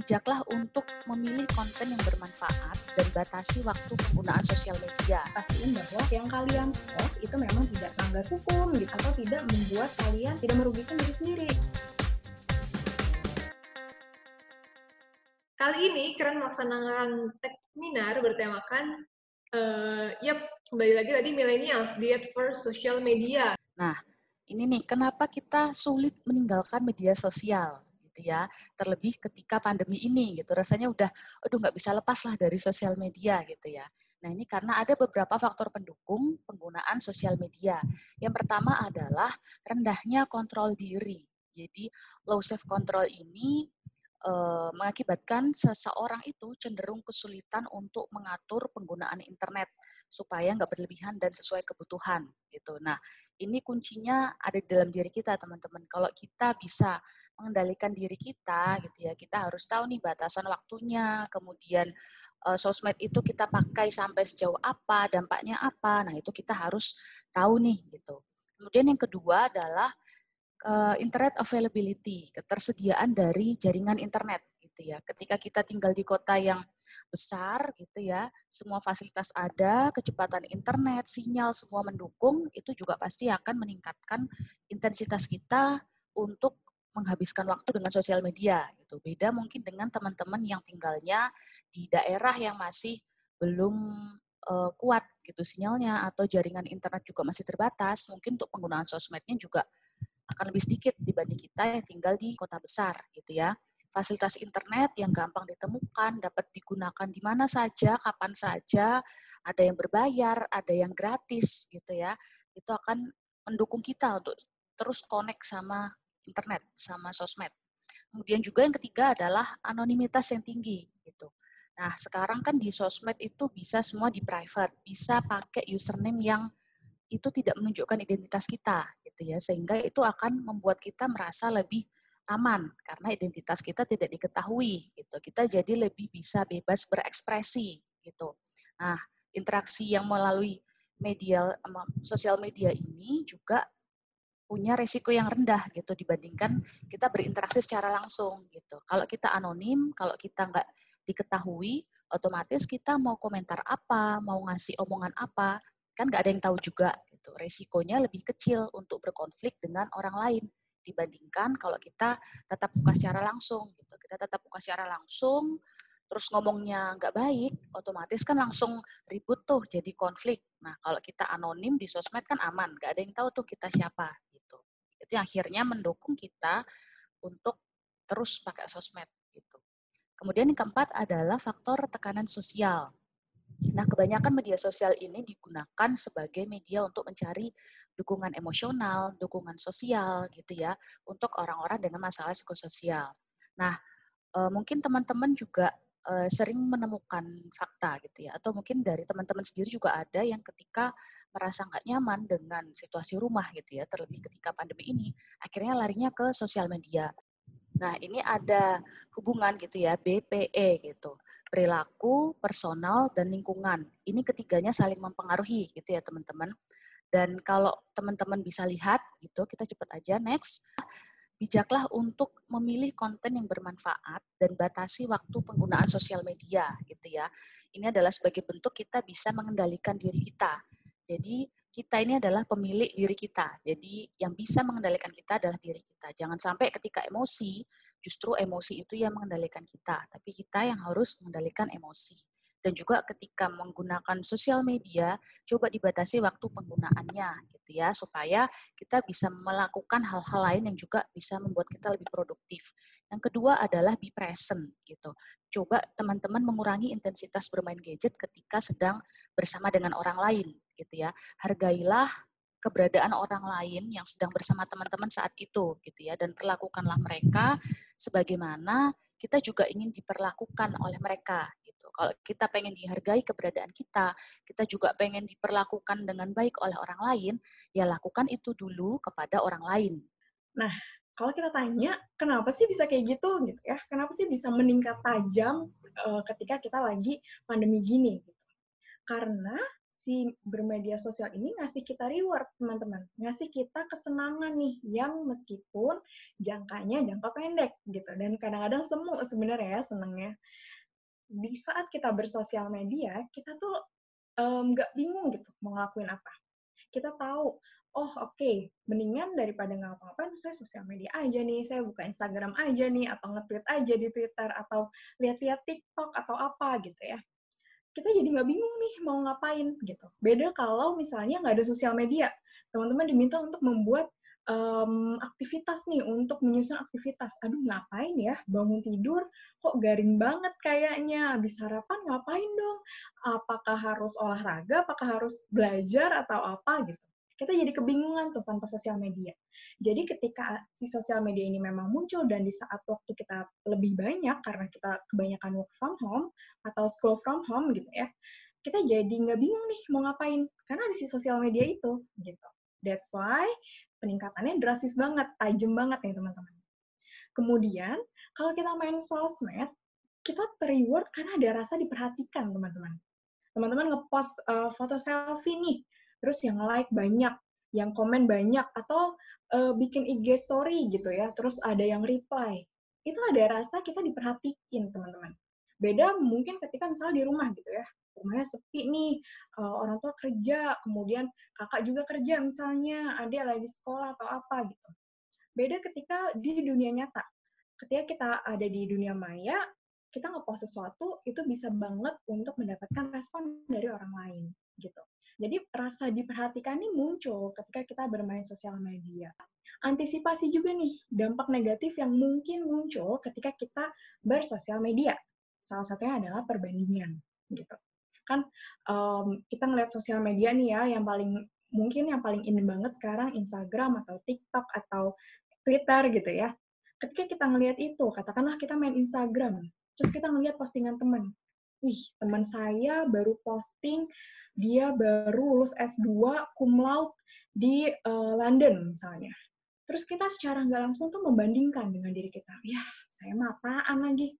bijaklah untuk memilih konten yang bermanfaat dan batasi waktu penggunaan sosial media. Pastiin bahwa yang kalian post itu memang tidak melanggar hukum gitu atau tidak membuat kalian tidak merugikan diri sendiri. Kali ini keren melaksanakan seminar bertemakan uh, yep, kembali lagi tadi millennials diet for social media. Nah, ini nih kenapa kita sulit meninggalkan media sosial gitu ya terlebih ketika pandemi ini gitu rasanya udah aduh nggak bisa lepas lah dari sosial media gitu ya nah ini karena ada beberapa faktor pendukung penggunaan sosial media yang pertama adalah rendahnya kontrol diri jadi low self control ini eh, mengakibatkan seseorang itu cenderung kesulitan untuk mengatur penggunaan internet supaya nggak berlebihan dan sesuai kebutuhan gitu. Nah ini kuncinya ada di dalam diri kita teman-teman. Kalau kita bisa mengendalikan diri kita gitu ya. Kita harus tahu nih batasan waktunya, kemudian uh, sosmed itu kita pakai sampai sejauh apa, dampaknya apa. Nah, itu kita harus tahu nih gitu. Kemudian yang kedua adalah uh, internet availability, ketersediaan dari jaringan internet gitu ya. Ketika kita tinggal di kota yang besar gitu ya, semua fasilitas ada, kecepatan internet, sinyal semua mendukung, itu juga pasti akan meningkatkan intensitas kita untuk menghabiskan waktu dengan sosial media gitu. Beda mungkin dengan teman-teman yang tinggalnya di daerah yang masih belum uh, kuat gitu sinyalnya atau jaringan internet juga masih terbatas, mungkin untuk penggunaan sosmednya juga akan lebih sedikit dibanding kita yang tinggal di kota besar gitu ya. Fasilitas internet yang gampang ditemukan, dapat digunakan di mana saja, kapan saja, ada yang berbayar, ada yang gratis gitu ya. Itu akan mendukung kita untuk terus connect sama internet sama sosmed. Kemudian juga yang ketiga adalah anonimitas yang tinggi gitu. Nah, sekarang kan di sosmed itu bisa semua di private, bisa pakai username yang itu tidak menunjukkan identitas kita gitu ya, sehingga itu akan membuat kita merasa lebih aman karena identitas kita tidak diketahui gitu. Kita jadi lebih bisa bebas berekspresi gitu. Nah, interaksi yang melalui media sosial media ini juga punya resiko yang rendah gitu dibandingkan kita berinteraksi secara langsung gitu. Kalau kita anonim, kalau kita nggak diketahui, otomatis kita mau komentar apa, mau ngasih omongan apa, kan nggak ada yang tahu juga gitu. Resikonya lebih kecil untuk berkonflik dengan orang lain dibandingkan kalau kita tetap muka secara langsung gitu. Kita tetap muka secara langsung, terus ngomongnya nggak baik, otomatis kan langsung ribut tuh jadi konflik. Nah, kalau kita anonim di sosmed kan aman, nggak ada yang tahu tuh kita siapa itu akhirnya mendukung kita untuk terus pakai sosmed gitu. Kemudian yang keempat adalah faktor tekanan sosial. Nah, kebanyakan media sosial ini digunakan sebagai media untuk mencari dukungan emosional, dukungan sosial gitu ya, untuk orang-orang dengan masalah psikososial. Nah, eh, mungkin teman-teman juga uh, sering menemukan fakta gitu ya. Atau mungkin dari teman-teman sendiri juga ada yang ketika merasa nggak nyaman dengan situasi rumah gitu ya terlebih ketika pandemi ini akhirnya larinya ke sosial media. Nah ini ada hubungan gitu ya BPE gitu. Perilaku personal dan lingkungan. Ini ketiganya saling mempengaruhi gitu ya teman-teman. Dan kalau teman-teman bisa lihat gitu kita cepat aja next bijaklah untuk memilih konten yang bermanfaat dan batasi waktu penggunaan sosial media gitu ya. Ini adalah sebagai bentuk kita bisa mengendalikan diri kita. Jadi kita ini adalah pemilik diri kita. Jadi yang bisa mengendalikan kita adalah diri kita. Jangan sampai ketika emosi, justru emosi itu yang mengendalikan kita, tapi kita yang harus mengendalikan emosi dan juga ketika menggunakan sosial media coba dibatasi waktu penggunaannya gitu ya supaya kita bisa melakukan hal-hal lain yang juga bisa membuat kita lebih produktif. Yang kedua adalah be present gitu. Coba teman-teman mengurangi intensitas bermain gadget ketika sedang bersama dengan orang lain gitu ya. Hargailah keberadaan orang lain yang sedang bersama teman-teman saat itu gitu ya dan perlakukanlah mereka sebagaimana kita juga ingin diperlakukan oleh mereka kalau kita pengen dihargai keberadaan kita, kita juga pengen diperlakukan dengan baik oleh orang lain, ya lakukan itu dulu kepada orang lain. Nah, kalau kita tanya, kenapa sih bisa kayak gitu gitu ya? Kenapa sih bisa meningkat tajam uh, ketika kita lagi pandemi gini gitu? Karena si bermedia sosial ini ngasih kita reward, teman-teman. Ngasih kita kesenangan nih, yang meskipun jangkanya jangka pendek, gitu. Dan kadang-kadang semu sebenarnya ya senengnya. Di saat kita bersosial media, kita tuh nggak um, bingung gitu mau ngelakuin apa. Kita tahu, oh oke, okay, mendingan daripada ngapa-ngapain, saya sosial media aja nih, saya buka Instagram aja nih, atau nge-tweet aja di Twitter, atau lihat-lihat TikTok, atau apa gitu ya kita jadi nggak bingung nih mau ngapain gitu. Beda kalau misalnya nggak ada sosial media, teman-teman diminta untuk membuat um, aktivitas nih untuk menyusun aktivitas. Aduh ngapain ya bangun tidur kok garing banget kayaknya. Habis sarapan ngapain dong? Apakah harus olahraga? Apakah harus belajar atau apa gitu? Kita jadi kebingungan tuh tanpa sosial media. Jadi ketika si sosial media ini memang muncul dan di saat waktu kita lebih banyak karena kita kebanyakan work from home atau school from home gitu ya, kita jadi nggak bingung nih mau ngapain karena di si sosial media itu gitu. That's why peningkatannya drastis banget, tajam banget nih teman-teman. Kemudian kalau kita main sosmed, kita terreward karena ada rasa diperhatikan teman-teman. Teman-teman ngepost uh, foto selfie nih, terus yang like banyak, yang komen banyak atau uh, bikin IG story gitu ya, terus ada yang reply. Itu ada rasa kita diperhatiin, teman-teman. Beda mungkin ketika misalnya di rumah gitu ya, rumahnya sepi nih, uh, orang tua kerja, kemudian kakak juga kerja misalnya, adik lagi sekolah atau apa gitu. Beda ketika di dunia nyata. Ketika kita ada di dunia maya, kita ngepost sesuatu itu bisa banget untuk mendapatkan respon dari orang lain gitu. Jadi rasa diperhatikan ini muncul ketika kita bermain sosial media. Antisipasi juga nih dampak negatif yang mungkin muncul ketika kita bersosial media. Salah satunya adalah perbandingan gitu. Um, kita ngeliat sosial media nih ya yang paling mungkin yang paling ini banget sekarang Instagram atau TikTok atau Twitter gitu ya. Ketika kita ngelihat itu, katakanlah kita main Instagram, terus kita ngelihat postingan teman. Wih, teman saya baru posting dia baru lulus S2 cum laude di uh, London misalnya. Terus kita secara nggak langsung tuh membandingkan dengan diri kita. Ya, saya mah apaan lagi?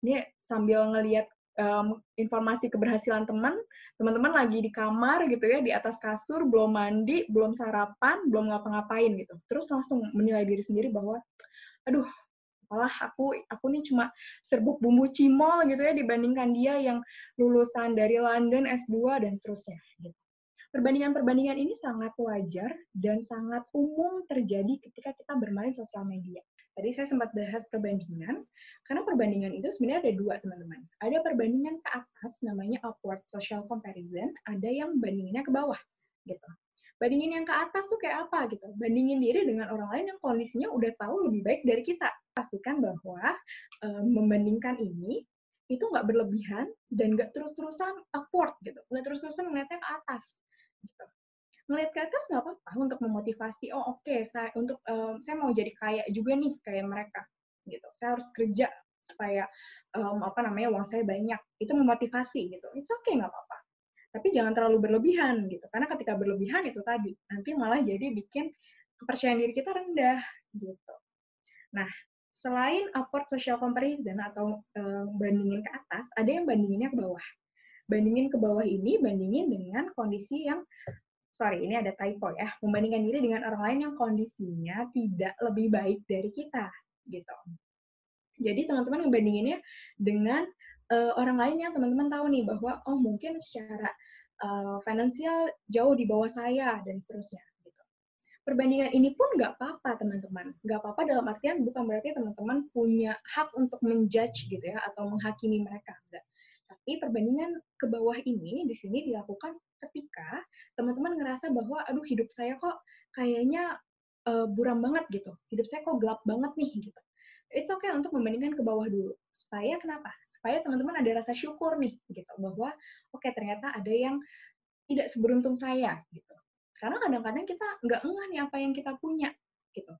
Ini sambil ngelihat um, informasi keberhasilan teman, teman-teman lagi di kamar gitu ya, di atas kasur, belum mandi, belum sarapan, belum ngapa-ngapain gitu. Terus langsung menilai diri sendiri bahwa, aduh, malah aku aku nih cuma serbuk bumbu cimol gitu ya dibandingkan dia yang lulusan dari London S2 dan seterusnya gitu. Perbandingan-perbandingan ini sangat wajar dan sangat umum terjadi ketika kita bermain sosial media. Tadi saya sempat bahas perbandingan, karena perbandingan itu sebenarnya ada dua, teman-teman. Ada perbandingan ke atas, namanya upward social comparison, ada yang bandinginnya ke bawah, gitu. Bandingin yang ke atas tuh kayak apa gitu? Bandingin diri dengan orang lain yang kondisinya udah tahu lebih baik dari kita. Pastikan bahwa uh, membandingkan ini itu nggak berlebihan dan nggak terus-terusan upward gitu. Nggak terus-terusan ngeliatnya ke atas gitu ngeliat ke atas nggak apa-apa untuk memotivasi oh oke okay, saya untuk um, saya mau jadi kaya juga nih kayak mereka gitu. Saya harus kerja supaya um, apa namanya uang saya banyak. Itu memotivasi gitu. It's okay nggak apa-apa. Tapi jangan terlalu berlebihan gitu. Karena ketika berlebihan itu tadi nanti malah jadi bikin kepercayaan diri kita rendah gitu. Nah selain upward social comparison atau uh, bandingin ke atas ada yang bandinginnya ke bawah. Bandingin ke bawah ini bandingin dengan kondisi yang sorry ini ada typo ya membandingkan diri dengan orang lain yang kondisinya tidak lebih baik dari kita gitu jadi teman-teman ngebandinginnya dengan uh, orang lain yang teman-teman tahu nih bahwa oh mungkin secara uh, finansial jauh di bawah saya dan seterusnya. Gitu. Perbandingan ini pun nggak apa-apa teman-teman. Nggak apa-apa dalam artian bukan berarti teman-teman punya hak untuk menjudge gitu ya atau menghakimi mereka. Enggak. Tapi perbandingan ke bawah ini di sini dilakukan ketika teman-teman ngerasa bahwa aduh hidup saya kok kayaknya uh, buram banget gitu. Hidup saya kok gelap banget nih gitu it's okay untuk membandingkan ke bawah dulu. Supaya kenapa? Supaya teman-teman ada rasa syukur nih, gitu. Bahwa, oke okay, ternyata ada yang tidak seberuntung saya, gitu. Karena kadang-kadang kita nggak ngeh nih apa yang kita punya, gitu.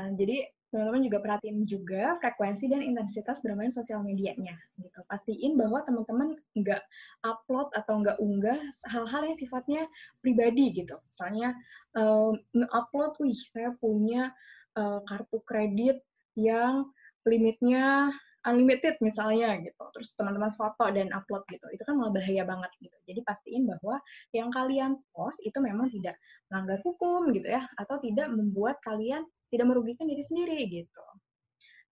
Nah, jadi teman-teman juga perhatiin juga frekuensi dan intensitas bermain sosial medianya gitu pastiin bahwa teman-teman nggak upload atau nggak unggah hal-hal yang sifatnya pribadi gitu misalnya uh, nge-upload wih saya punya uh, kartu kredit yang limitnya unlimited misalnya gitu. Terus teman-teman foto dan upload gitu. Itu kan malah bahaya banget gitu. Jadi pastiin bahwa yang kalian post itu memang tidak melanggar hukum gitu ya atau tidak membuat kalian tidak merugikan diri sendiri gitu.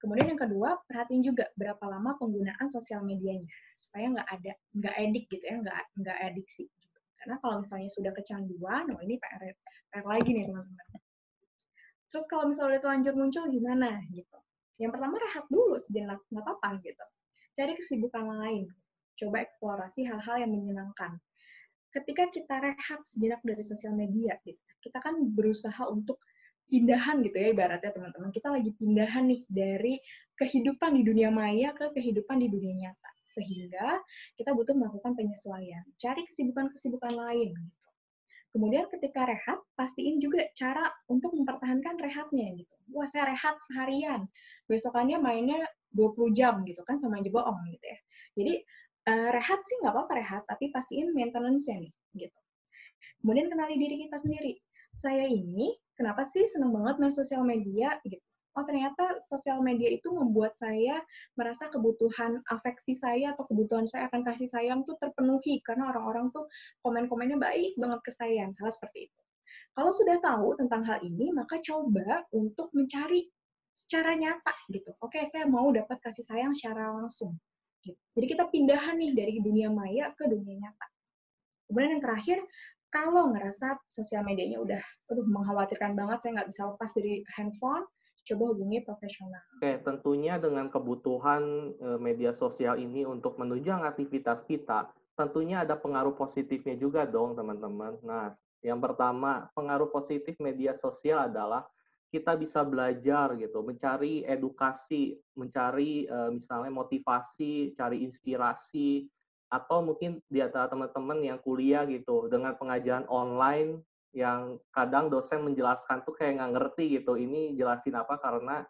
Kemudian yang kedua, perhatiin juga berapa lama penggunaan sosial medianya supaya nggak ada nggak edik gitu ya, nggak nggak adiksi. Gitu. Karena kalau misalnya sudah kecanduan, oh ini PR, PR lagi nih teman-teman. Terus kalau misalnya udah telanjur muncul gimana gitu? Yang pertama rehat dulu sejenak, nggak apa-apa gitu. Cari kesibukan lain. Coba eksplorasi hal-hal yang menyenangkan. Ketika kita rehat sejenak dari sosial media, gitu, kita kan berusaha untuk pindahan gitu ya ibaratnya teman-teman. Kita lagi pindahan nih dari kehidupan di dunia maya ke kehidupan di dunia nyata. Sehingga kita butuh melakukan penyesuaian. Cari kesibukan-kesibukan lain gitu. Kemudian ketika rehat, pastiin juga cara untuk mempertahankan rehatnya gitu. Wah, saya rehat seharian. Besokannya mainnya 20 jam gitu kan sama aja bohong gitu ya. Jadi uh, rehat sih nggak apa-apa rehat, tapi pastiin maintenance-nya nih gitu. Kemudian kenali diri kita sendiri. Saya ini kenapa sih seneng banget main sosial media gitu. Oh ternyata sosial media itu membuat saya merasa kebutuhan afeksi saya atau kebutuhan saya akan kasih sayang tuh terpenuhi karena orang-orang tuh komen-komennya baik banget ke saya salah seperti itu. Kalau sudah tahu tentang hal ini maka coba untuk mencari secara nyata gitu. Oke saya mau dapat kasih sayang secara langsung gitu. jadi kita pindahan nih dari dunia maya ke dunia nyata. Kemudian yang terakhir kalau ngerasa sosial medianya udah aduh mengkhawatirkan banget saya nggak bisa lepas dari handphone coba hubungi profesional. Oke, tentunya dengan kebutuhan e, media sosial ini untuk menunjang aktivitas kita, tentunya ada pengaruh positifnya juga dong, teman-teman. Nah, yang pertama, pengaruh positif media sosial adalah kita bisa belajar gitu, mencari edukasi, mencari e, misalnya motivasi, cari inspirasi, atau mungkin di antara teman-teman yang kuliah gitu dengan pengajaran online yang kadang dosen menjelaskan tuh kayak nggak ngerti gitu ini jelasin apa karena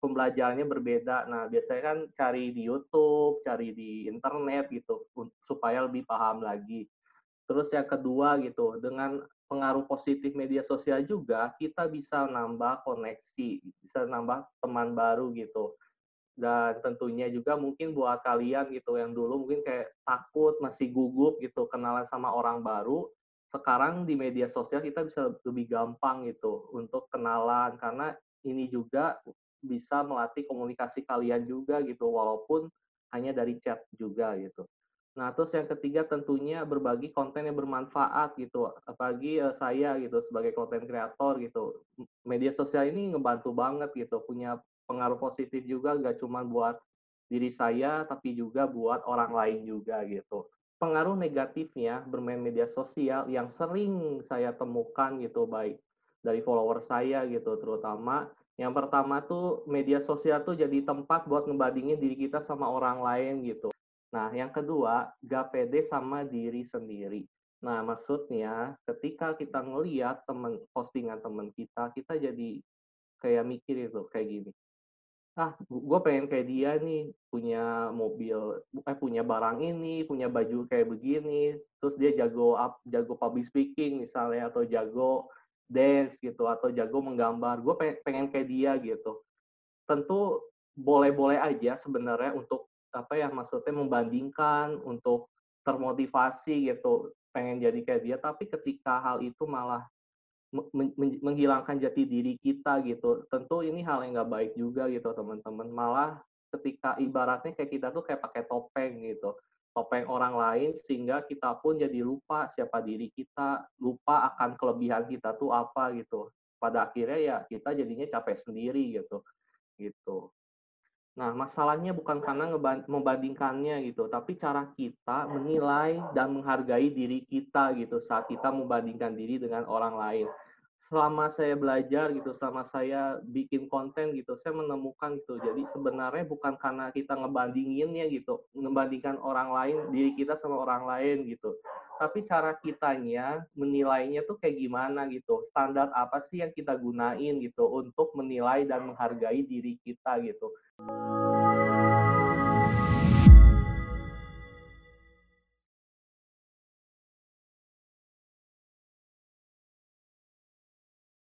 pembelajarannya berbeda. Nah biasanya kan cari di YouTube, cari di internet gitu supaya lebih paham lagi. Terus yang kedua gitu dengan pengaruh positif media sosial juga kita bisa nambah koneksi, bisa nambah teman baru gitu dan tentunya juga mungkin buat kalian gitu yang dulu mungkin kayak takut masih gugup gitu kenalan sama orang baru sekarang di media sosial kita bisa lebih gampang gitu untuk kenalan karena ini juga bisa melatih komunikasi kalian juga gitu walaupun hanya dari chat juga gitu. Nah, terus yang ketiga tentunya berbagi konten yang bermanfaat gitu. Apalagi uh, saya gitu sebagai konten kreator gitu. Media sosial ini ngebantu banget gitu, punya pengaruh positif juga gak cuma buat diri saya tapi juga buat orang lain juga gitu. Pengaruh negatifnya bermain media sosial yang sering saya temukan gitu baik dari follower saya gitu terutama yang pertama tuh media sosial tuh jadi tempat buat ngebandingin diri kita sama orang lain gitu. Nah, yang kedua, gak pede sama diri sendiri. Nah, maksudnya ketika kita ngeliat temen postingan temen kita, kita jadi kayak mikir itu kayak gini ah gue pengen kayak dia nih punya mobil eh punya barang ini punya baju kayak begini terus dia jago up jago public speaking misalnya atau jago dance gitu atau jago menggambar. Gue pengen, pengen kayak dia gitu. Tentu boleh-boleh aja sebenarnya untuk apa ya maksudnya membandingkan untuk termotivasi gitu pengen jadi kayak dia. Tapi ketika hal itu malah menghilangkan jati diri kita gitu. Tentu ini hal yang nggak baik juga gitu teman-teman. Malah ketika ibaratnya kayak kita tuh kayak pakai topeng gitu. Topeng orang lain sehingga kita pun jadi lupa siapa diri kita, lupa akan kelebihan kita tuh apa gitu. Pada akhirnya ya kita jadinya capek sendiri gitu. Gitu. Nah, masalahnya bukan karena membandingkannya gitu, tapi cara kita menilai dan menghargai diri kita gitu saat kita membandingkan diri dengan orang lain selama saya belajar gitu, selama saya bikin konten gitu, saya menemukan gitu. Jadi sebenarnya bukan karena kita ngebandinginnya gitu, ngebandingkan orang lain, diri kita sama orang lain gitu. Tapi cara kitanya menilainya tuh kayak gimana gitu. Standar apa sih yang kita gunain gitu untuk menilai dan menghargai diri kita gitu.